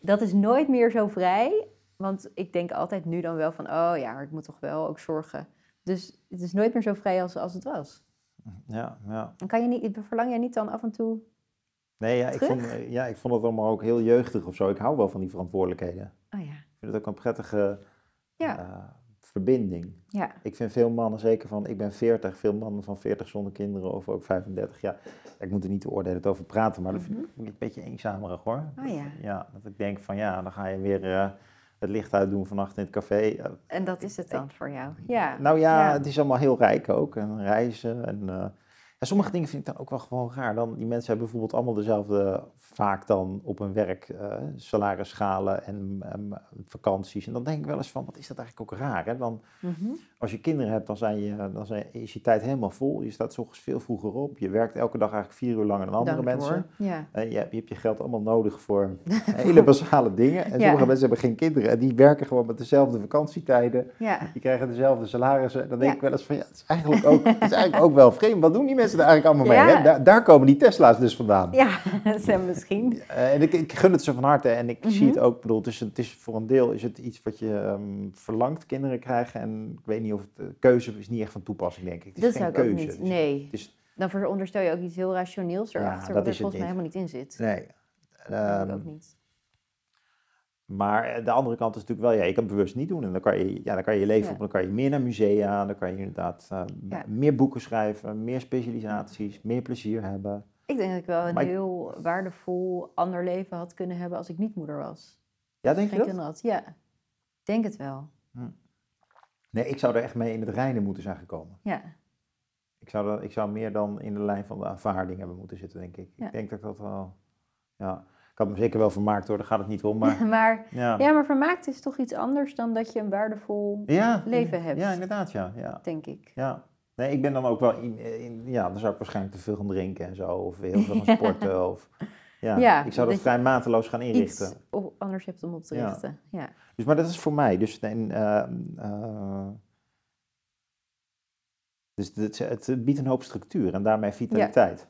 dat is nooit meer zo vrij. Want ik denk altijd nu dan wel van, oh ja, maar ik moet toch wel ook zorgen. Dus het is nooit meer zo vrij als, als het was. ja, ja. Dan kan je niet, verlang jij niet dan af en toe... Nee, ja ik, Terug? vond, ja, ik vond het allemaal ook heel jeugdig of zo. Ik hou wel van die verantwoordelijkheden. Oh ja, Ik vind het ook een prettige Ja. eh, verbinding. ja. Ik vind veel mannen, zeker van, ik ben 40, veel mannen van 40 zonder kinderen of ook 35. Ja, ik moet er niet te oordelen over praten, maar dat vind ik een beetje eenzamerig hoor. Oh ja. Ja, dat ik denk van ja, dan ga je weer eh, het licht uitdoen vannacht in het café. En dat is het dan voor jou. Ja. nou ja, Ja. het is allemaal heel rijk ook. En reizen. En, eh, ja, sommige dingen vind ik dan ook wel gewoon raar. Dan, die mensen hebben bijvoorbeeld allemaal dezelfde, vaak dan op hun werk, eh salarisschalen en ehm, vakanties. En dan denk ik wel eens van, wat is dat eigenlijk ook raar? Hè? Dan, Mhm. als je kinderen hebt, dan, zijn je, dan zijn, is je tijd helemaal vol. Je staat ochtends veel vroeger op. Je werkt elke dag eigenlijk vier uur langer dan andere Dank mensen. Ja. Je, hebt, je hebt je geld allemaal nodig voor hele basale dingen. En Ja. sommige mensen hebben geen kinderen en die werken gewoon met dezelfde vakantietijden. Die krijgen dezelfde salarissen. Dan denk ik wel eens van ja, het is eigenlijk ook, het is eigenlijk ook wel vreemd. Wat doen die mensen er eigenlijk allemaal mee? Ja. Hè? Daar, daar komen die Tesla's dus vandaan. Ja, dat zijn misschien. En ik, ik gun het ze van harte en ik zie Mhm. het ook. Bedoel, het is, het is voor een deel is het iets wat je ehm, verlangt, kinderen krijgen. En ik weet niet of het eh, keuze is niet echt van toepassing, denk ik. Het is Dat geen ook keuze. Dus Nee. Het is, Dan veronderstel je ook iets heel rationeels Ja, erachter, dat wat er volgens mij helemaal niet in zit. nee. Dat Ehm, denk ik ook niet. Maar eh, de andere kant is natuurlijk wel, ja, je kan het bewust niet doen. En dan kan je ja, dan kan je je leven Ja. op, dan kan je meer naar musea, dan kan je inderdaad eh, Ja. meer boeken schrijven, meer specialisaties, meer plezier hebben. Ik denk dat ik wel een Maar ik- heel waardevol ander leven had kunnen hebben als ik niet moeder was. Ja, denk je Geen dat? kinderen had. Ja, ik denk het wel. Nee, ik zou er echt mee in het reinen moeten zijn gekomen. Ja, Ik zou, dat, ik zou meer dan in de lijn van de aanvaarding hebben moeten zitten, denk ik. Ja. Ik denk dat ik dat wel... Ja, ik had me zeker wel vermaakt hoor, daar gaat het niet om. Maar maar, ja, ja, maar vermaakt is toch iets anders dan dat je een waardevol, ja, leven hebt. Ja, inderdaad, ja. ja, denk ik. ja. Nee, ik ben dan ook wel... In, in- ja, dan zou ik waarschijnlijk te veel gaan drinken en zo. Of heel veel gaan sporten. Of, ja, ik zou dat dat vrij mateloos gaan inrichten. Iets o- anders hebt om op te richten. Ja. Dus, maar dat is voor mij. Dus, en, eh, eh, dus het, het biedt een hoop structuur en daarmee vitaliteit.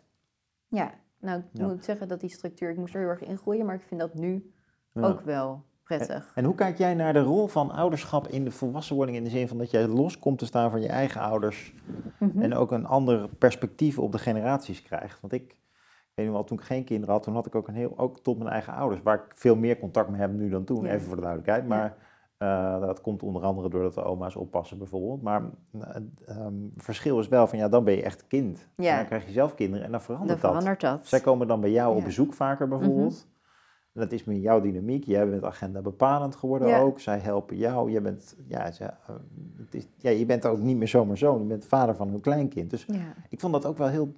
ja, nou, ik Ja. moet zeggen dat die structuur, ik moest er heel erg in groeien, maar ik vind dat nu Ja. ook wel prettig. En hoe kijk jij naar de rol van ouderschap in de volwassenwording in de zin van dat jij los komt te staan van je eigen ouders Mhm. en ook een ander perspectief op de generaties krijgt? Want ik, ik weet wel, toen ik geen kinderen had, toen had ik ook een heel, ook tot mijn eigen ouders, waar ik veel meer contact mee heb nu dan toen, Ja. even voor de duidelijkheid. Maar eh, dat komt onder andere doordat de oma's oppassen bijvoorbeeld. Maar eh, ehm, het verschil is wel van, ja, dan ben je echt kind. Ja. En dan krijg je zelf kinderen en dan verandert Dan dat. verandert dat. Zij komen dan bij jou op bezoek vaker bijvoorbeeld. En dat is meer jouw dynamiek. Jij bent agenda bepalend geworden Ja. ook. Zij helpen jou. Je bent, ja, ze, eh, het is, ja, je bent ook niet meer zomaar zoon. Je bent vader van een kleinkind. Dus ik vond dat ook wel heel...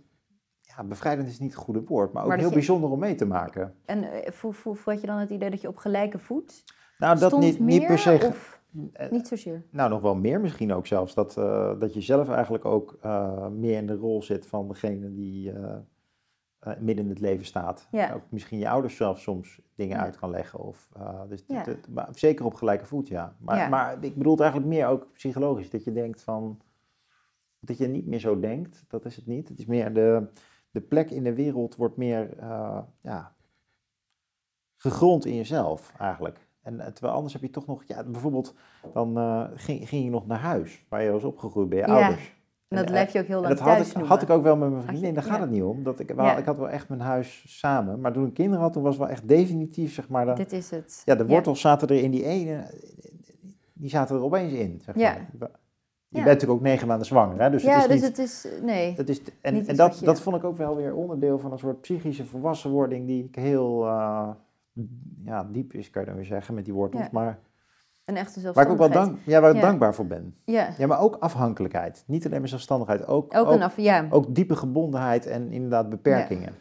Ja, bevrijdend is niet het goede woord. Maar ook Maar heel je- bijzonder om mee te maken. En voel, voel, voel had je dan het idee dat je op gelijke voet Nou, dat niet, niet per se... of eh, niet zozeer? Nou, nog wel meer misschien ook zelfs. Dat, eh, dat je zelf eigenlijk ook eh, meer in de rol zit van degene die midden in het leven staat. Ja. Ook misschien je ouders zelf soms dingen Ja. uit kan leggen. Of, dus Ja. maar zeker op gelijke voet, ja. Maar, maar ik bedoel het eigenlijk meer ook psychologisch. Dat je denkt van... Dat je niet meer zo denkt. Dat is het niet. Het is meer de, de plek in de wereld wordt meer... ja, gegrond in jezelf eigenlijk. En eh, terwijl anders heb je toch nog, ja, bijvoorbeeld, dan eh, ging, ging je nog naar huis, waar je was opgegroeid bij je Ja. ouders. En dat En, blijf je ook heel lang dat had thuis ik, noemen. had ik ook wel met mijn Had vriendin, daar gaat ja. het niet om. Dat ik, wel, Ja. ik had wel echt mijn huis samen, maar toen ik kinderen had, toen was het wel echt definitief, zeg maar, de, Dit is het. ja, de wortels zaten er in die ene, die zaten er opeens in, zeg Ja. maar. Je bent natuurlijk ook negen maanden zwanger, hè? dus ja, het is dus niet... het is, nee. Het is, en en dat, je- dat vond ik ook wel weer onderdeel van een soort psychische volwassenwording die ik heel eh, ja, diep is, kan je dan weer zeggen, met die wortels. Ja. Maar Een echte waar ik ook wel dank, ja, waar ik Ja. dankbaar voor ben. Ja, Ja, maar ook afhankelijkheid. Niet alleen maar zelfstandigheid, ook, ook ook, een af, ja. ook diepe gebondenheid en inderdaad beperkingen.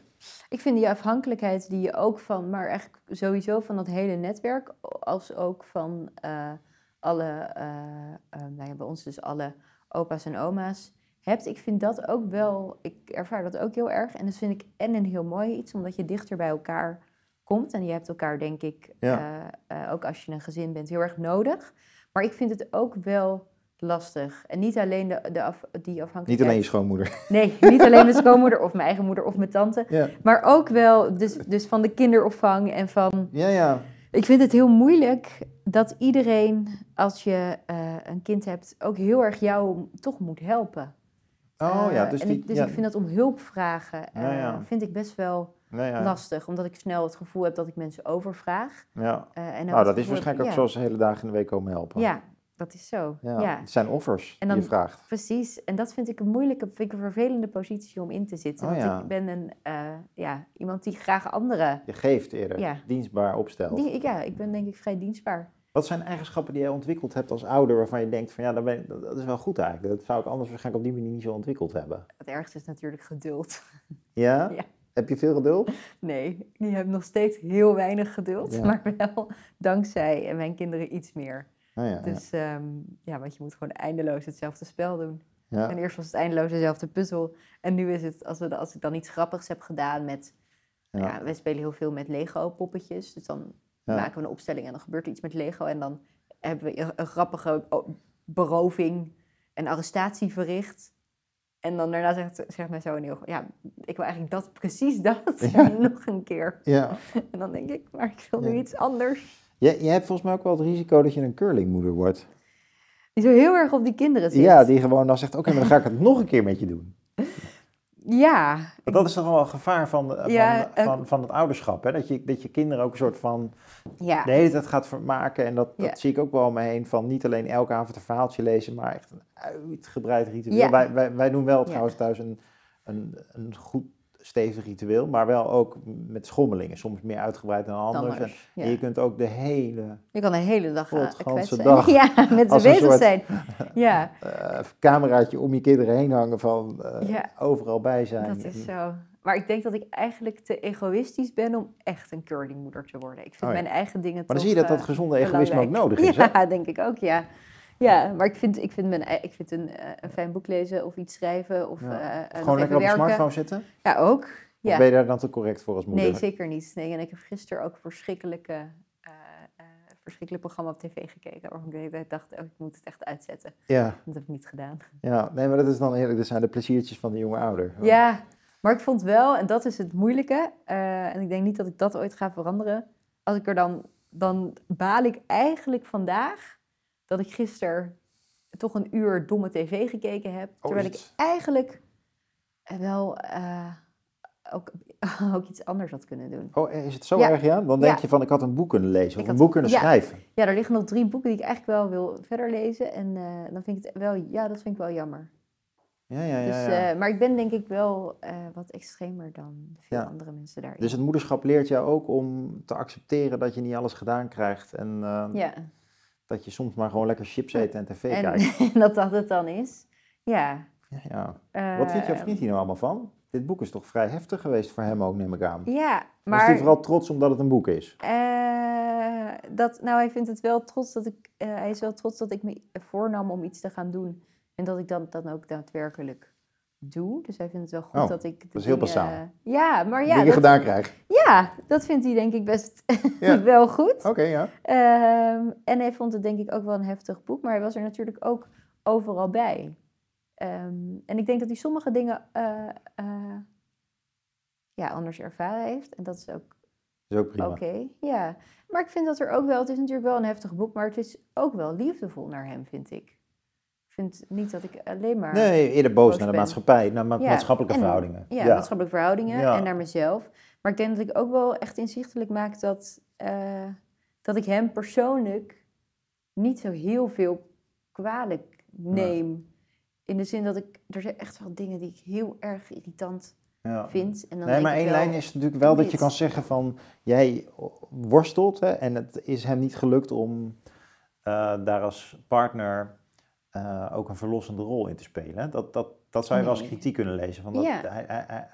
Ik vind die afhankelijkheid die je ook van, maar eigenlijk sowieso van dat hele netwerk, als ook van eh, alle, eh, eh, nou ja, bij ons dus alle opa's en oma's hebt. Ik vind dat ook wel, ik ervaar dat ook heel erg. En dat vind ik en een heel mooi iets, omdat je dichter bij elkaar komt. En je hebt elkaar, denk ik, Ja. eh, eh, ook als je een gezin bent, heel erg nodig. Maar ik vind het ook wel lastig. En niet alleen de, de af, die afhankelijkheid. Niet alleen je schoonmoeder. Nee, niet alleen mijn schoonmoeder of mijn eigen moeder of mijn tante. Ja, Maar ook wel dus, dus van de kinderopvang en van... ja. ja. Ik vind het heel moeilijk dat iedereen, als je eh, een kind hebt, ook heel erg jou toch moet helpen. Oh ja, dus, en ik, dus ja, ik vind dat om hulp vragen, Ja, ja. vind ik best wel ja, lastig. Omdat ik snel het gevoel heb dat ik mensen overvraag. ja. eh, en Nou, dat is waarschijnlijk ook ja, zoals ze hele dagen in de week komen helpen. Ja, dat is zo. Ja, Ja, Het zijn offers En die je vraagt. precies. En dat vind ik een moeilijke, vind ik een vervelende positie om in te zitten. Oh, want ja. ik ben een, eh, ja, iemand die graag anderen... Je geeft eerder, Ja. dienstbaar opstelt. Die, ja, ik ben denk ik vrij dienstbaar. Wat zijn eigenschappen die jij ontwikkeld hebt als ouder waarvan je denkt van ja, ben ik- dat is wel goed eigenlijk. Dat zou ik anders waarschijnlijk op die manier niet zo ontwikkeld hebben. Het ergste is natuurlijk geduld. Ja? Ja. Heb je veel geduld? Nee, die heb nog steeds heel weinig geduld, Ja. maar wel dankzij mijn kinderen iets meer. Oh, ja, Dus ja. ja, want je moet gewoon eindeloos hetzelfde spel doen. En eerst was het eindeloos dezelfde puzzel. En nu is het, als, we, als ik dan iets grappigs heb gedaan met... Ja. We spelen heel veel met Lego-poppetjes. Dus dan maken we een opstelling en dan gebeurt er iets met Lego. En dan hebben we een, een grappige oh, beroving en arrestatie verricht. En dan daarna zegt, zegt mijn zoon heel ja, ik wil eigenlijk dat, precies dat, Ja. nog een keer. ja. En dan denk ik, maar ik wil nu Ja. iets anders. Je, je hebt volgens mij ook wel het risico dat je een curlingmoeder wordt. Die zo heel erg op die kinderen zit. Ja, die gewoon dan zegt, oké, maar dan ga ik het nog een keer met je doen. Ja, Want dat is toch wel een gevaar van, van, Ja, eh, van, van het ouderschap. Hè? Dat, je, dat je kinderen ook een soort van ja. de hele tijd gaat vermaken. En dat, dat Ja. zie ik ook wel om me heen. Van niet alleen elke avond een verhaaltje lezen, maar echt een uitgebreid ritueel. Wij, wij, wij doen wel trouwens thuis een, een, een goed stevig ritueel, maar wel ook met schommelingen. Soms meer uitgebreid dan anders. Anders, En ja. je kunt ook de hele Je kan de hele dag eh, kwetsen. dag Ja, met ze bezig soort- zijn. Ja, eh, cameraatje om je kinderen heen hangen van eh, Ja, overal bij zijn. dat is zo. Maar ik denk dat ik eigenlijk te egoïstisch ben om echt een curlingmoeder te worden. Ik vind Oh ja. mijn eigen dingen Maar dan zie je dat dat gezonde egoïsme ook nodig is. Hè? Ja, denk ik ook, ja. Ja, maar ik vind, ik vind, mijn, ei- ik vind een, eh, een fijn boek lezen of iets schrijven of Ja. eh, eh, Gewoon lekker op je smartphone zitten? Ja, ook. Of Ja. ben je daar dan te correct voor als moeder? Nee, zeker niet. Nee, en ik heb gisteren ook verschrikkelijke, eh, verschrikkelijk programma op tv gekeken. Waarvan ik dacht, oh, ik moet het echt uitzetten. Ja, Dat heb ik niet gedaan. ja, nee, maar dat is dan heerlijk. Dat zijn de pleziertjes van de jonge ouder. Ja, maar ik vond wel, en dat is het moeilijke, en ik denk niet dat ik dat ooit ga veranderen. Als ik er dan, dan baal ik eigenlijk vandaag dat ik gisteren toch een uur domme tv gekeken heb. Oh, terwijl ik eigenlijk eh, wel eh, ook, ook iets anders had kunnen doen. Oh, is het zo Ja. erg, ja? Dan denk Ja. je van, ik had een boek kunnen lezen of Ik een had- boek kunnen ja. schrijven. Ja, er liggen nog drie boeken die ik eigenlijk wel wil verder lezen. En eh, dan vind ik het wel, ja, dat vind ik wel jammer. Ja, ja, ja. dus, eh, maar ik ben denk ik wel eh, wat extremer dan veel andere mensen daarin. Dus het moederschap leert jou ook om te accepteren dat je niet alles gedaan krijgt. En eh, ja. Dat je soms maar gewoon lekker chips eet en tv En, kijkt. en dat dat het dan is. Ja. Ja, ja. Wat vindt jouw eh, vriend hier nou allemaal van? Dit boek is toch vrij heftig geweest voor hem ook, neem ik aan. Ja, Maar... Is hij vooral trots omdat het een boek is? eh, dat, nou, hij vindt het wel trots dat ik, eh, hij is wel trots dat ik me voornam om iets te gaan doen. En dat ik dat dan ook daadwerkelijk doe. Dus hij vindt het wel goed Oh, dat ik. dat is heel dingen- basaal. Ja, maar ja. Dingen dat, gedaan krijgt. ja, dat vindt hij denk ik best Ja. wel goed. Oké, ja. Ehm, en hij vond het denk ik ook wel een heftig boek, maar hij was er natuurlijk ook overal bij. Ehm, en ik denk dat hij sommige dingen eh, eh, ja, anders ervaren heeft. En dat is ook is ook prima. oké. Ja. Maar ik vind dat er ook wel, het is natuurlijk wel een heftig boek, maar het is ook wel liefdevol naar hem, vind ik. Ik vind niet dat ik alleen maar... Nee, eerder boos boos naar de ben. maatschappij, naar ma- Ja, maatschappelijke en- verhoudingen. Ja, maatschappelijke verhoudingen Ja. en naar mezelf. Maar ik denk dat ik ook wel echt inzichtelijk maak dat, eh, dat ik hem persoonlijk niet zo heel veel kwalijk neem. In de zin dat ik, er zijn echt wel dingen die ik heel erg irritant Ja. vind. En dan Nee, maar één wel, lijn is natuurlijk wel dat je kan zeggen van jij worstelt hè, en het is hem niet gelukt om eh, daar als partner eh, ook een verlossende rol in te spelen. Dat, dat, dat zou je wel als kritiek kunnen lezen. Van dat, Ja. hij, hij- hij-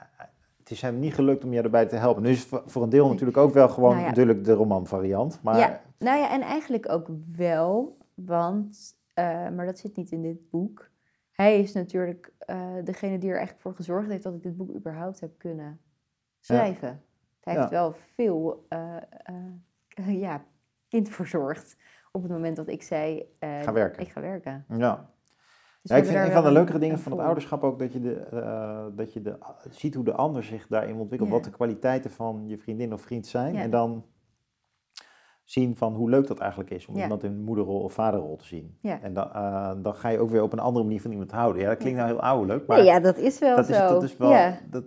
het is hem niet gelukt om je erbij te helpen. Nu is het voor- een deel natuurlijk ook wel gewoon Nou ja. natuurlijk de romanvariant. Maar Ja, nou ja, en eigenlijk ook wel, want, eh, maar dat zit niet in dit boek. Hij is natuurlijk eh, degene die er echt voor gezorgd heeft dat ik dit boek überhaupt heb kunnen schrijven. Hij heeft wel veel ja, kind verzorgd op het moment dat ik zei... eh, Ga werken. Ik ga werken. ja. Dus Ja, ik vind een van de leukere dingen van het ouderschap ook dat je, de, eh, dat je de, ziet hoe de ander zich daarin ontwikkelt. Ja. Wat de kwaliteiten van je vriendin of vriend zijn. Ja. En dan zien van hoe leuk dat eigenlijk is om Ja. iemand in moederrol of vaderrol te zien. Ja. En dan, eh, dan ga je ook weer op een andere manier van iemand houden. Ja, dat klinkt nou heel ouderlijk, maar Nee, ja, dat is wel dat, zo. is, dat is wel... Ja. Dat,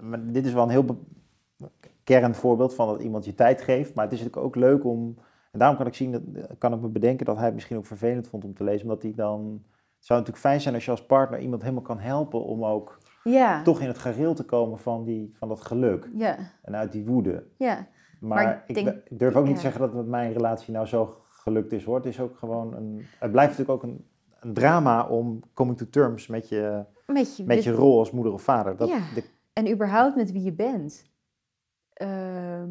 maar dit is wel een heel be- kernvoorbeeld van dat iemand je tijd geeft. Maar het is natuurlijk ook leuk om... En daarom kan ik, zien dat, kan ik me bedenken dat hij het misschien ook vervelend vond om te lezen. Omdat hij dan... Het zou natuurlijk fijn zijn als je als partner iemand helemaal kan helpen om ook Ja. toch in het gareel te komen van, die, van dat geluk. Ja, En uit die woede. ja. Maar, Maar ik, ik denk- ik durf ook niet te zeggen dat mijn relatie nou zo gelukt is hoor. Het is ook gewoon een... Het blijft natuurlijk ook een, een drama om coming to terms met je, Met je, met je rol als moeder of vader. Dat, Ja. de- En überhaupt met wie je bent. Ehm,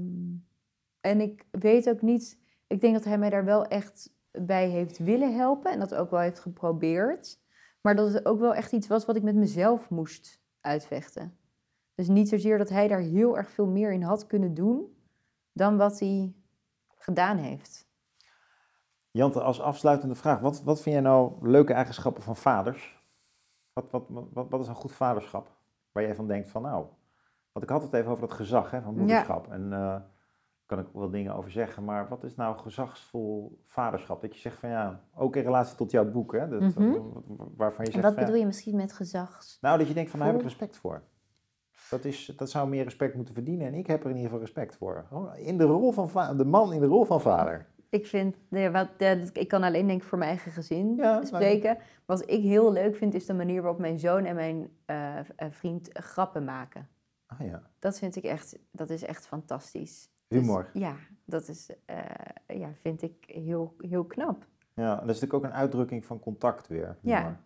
en ik weet ook niet. Ik denk dat hij mij daar wel echt bij heeft willen helpen. En dat ook wel heeft geprobeerd. Maar dat het ook wel echt iets was wat ik met mezelf moest uitvechten. Dus niet zozeer dat hij daar heel erg veel meer in had kunnen doen. dan wat hij gedaan heeft. Jante, als afsluitende vraag. Wat, wat vind jij nou leuke eigenschappen van vaders? Wat, wat, wat, wat is een goed vaderschap? Waar jij van denkt van nou... Want ik had het even over dat gezag hè, van moederschap. En daar kan ik wel dingen over zeggen. Maar wat is nou gezagsvol vaderschap? Dat je zegt van ja, ook in relatie tot jouw boek. Hè, dat, Mhm. Waarvan je En zegt wat van, ja, bedoel je misschien met gezags? Nou, dat je denkt van daar heb ik respect voor. Dat, is, dat zou meer respect moeten verdienen. En ik heb er in ieder geval respect voor. In de rol van va- de man in de rol van vader. Ik vind, wat, ja, ik kan alleen denk ik voor mijn eigen gezin Ja, spreken. Wat ik heel leuk vind, is de manier waarop mijn zoon en mijn eh, eh, vriend grappen maken. Ah ja, Dat vind ik echt, dat is echt fantastisch. Humor. Dus, ja, dat is, eh, ja, vind ik heel, heel knap. Ja, dat is natuurlijk ook een uitdrukking van contact weer. Ja. humor.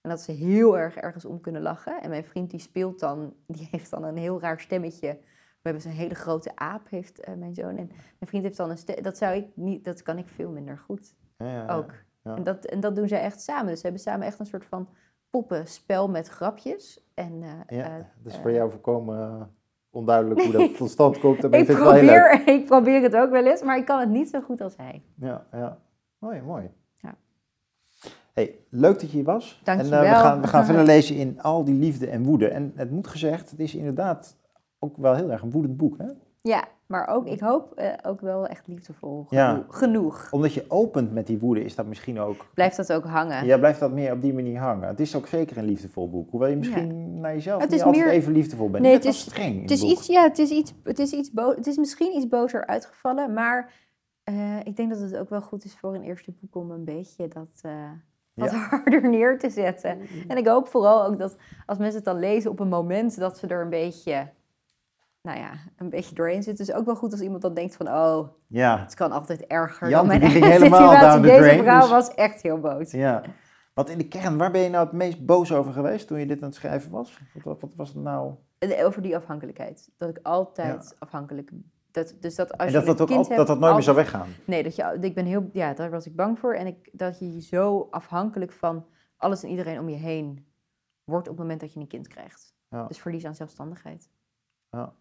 En dat ze heel erg ergens om kunnen lachen. En mijn vriend die speelt dan, die heeft dan een heel raar stemmetje. We hebben zo'n hele grote aap, heeft eh, mijn zoon. En mijn vriend heeft dan een stem, dat zou ik niet, dat kan ik veel minder goed Ja, ja, ook. ja. En, dat, en dat doen zij echt samen. Dus ze hebben samen echt een soort van poppenspel met grapjes. En, eh, Ja, dat is voor jou voorkomen onduidelijk hoe dat tot stand komt. Ik, wel probeer, ik probeer het ook wel eens, maar ik kan het niet zo goed als hij. Ja, ja. Mooi, mooi. Ja. Hey, leuk dat je hier was. En Dankjewel. eh, we, gaan, we gaan verder lezen in al die liefde en woede. En het moet gezegd, het is inderdaad ook wel heel erg een woedend boek. Hè? Ja, maar ook, ik hoop eh, ook wel echt liefdevol Ja. genoeg. Omdat je opent met die woede, is dat misschien ook... Blijft dat ook hangen. Ja, blijft dat meer op die manier hangen. Het is ook zeker een liefdevol boek. Hoewel je misschien naar jezelf Het niet is altijd meer- even liefdevol bent. Nee, het is- streng in Het is, boek. iets, ja, het, is iets, het, is iets bo- het is misschien iets bozer uitgevallen, maar eh, ik denk dat het ook wel goed is voor een eerste boek om een beetje dat eh, wat Ja. harder neer te zetten. En ik hoop vooral ook dat als mensen het dan lezen op een moment dat ze er een beetje, nou ja, een beetje doorheen zitten. Dus ook wel goed als iemand dan denkt van, oh, Ja, het kan altijd erger Jan, dan mijn helemaal down the Deze drain, vrouw dus- was echt heel boos. ja. Want in de kern, waar ben je nou het meest boos over geweest toen je dit aan het schrijven was? Wat, wat, wat was het nou? Eh, Over die afhankelijkheid. Dat ik altijd afhankelijk dat, dus dat als en dat je dat, ook kind al, hebt, dat dat nooit meer zou weggaan. Nee, dat je, ik ben heel, ja, daar was ik bang voor. En ik, dat je je zo afhankelijk van alles en iedereen om je heen wordt op het moment dat je een kind krijgt. Ja. Dus verlies aan zelfstandigheid. Ja.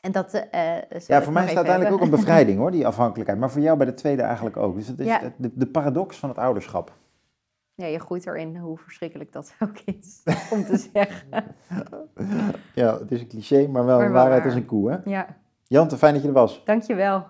En dat, eh, eh, Ja, voor mij is het even uiteindelijk ook een bevrijding hoor, die afhankelijkheid. Maar voor jou bij de tweede eigenlijk ook. Dus het is Ja. de, de paradox van het ouderschap. Ja, je groeit erin, hoe verschrikkelijk dat ook is om te zeggen. Ja, het is een cliché, maar wel Maar een waarheid waar. als een koe. Hè? Ja, Jante, fijn dat je er was. dankjewel.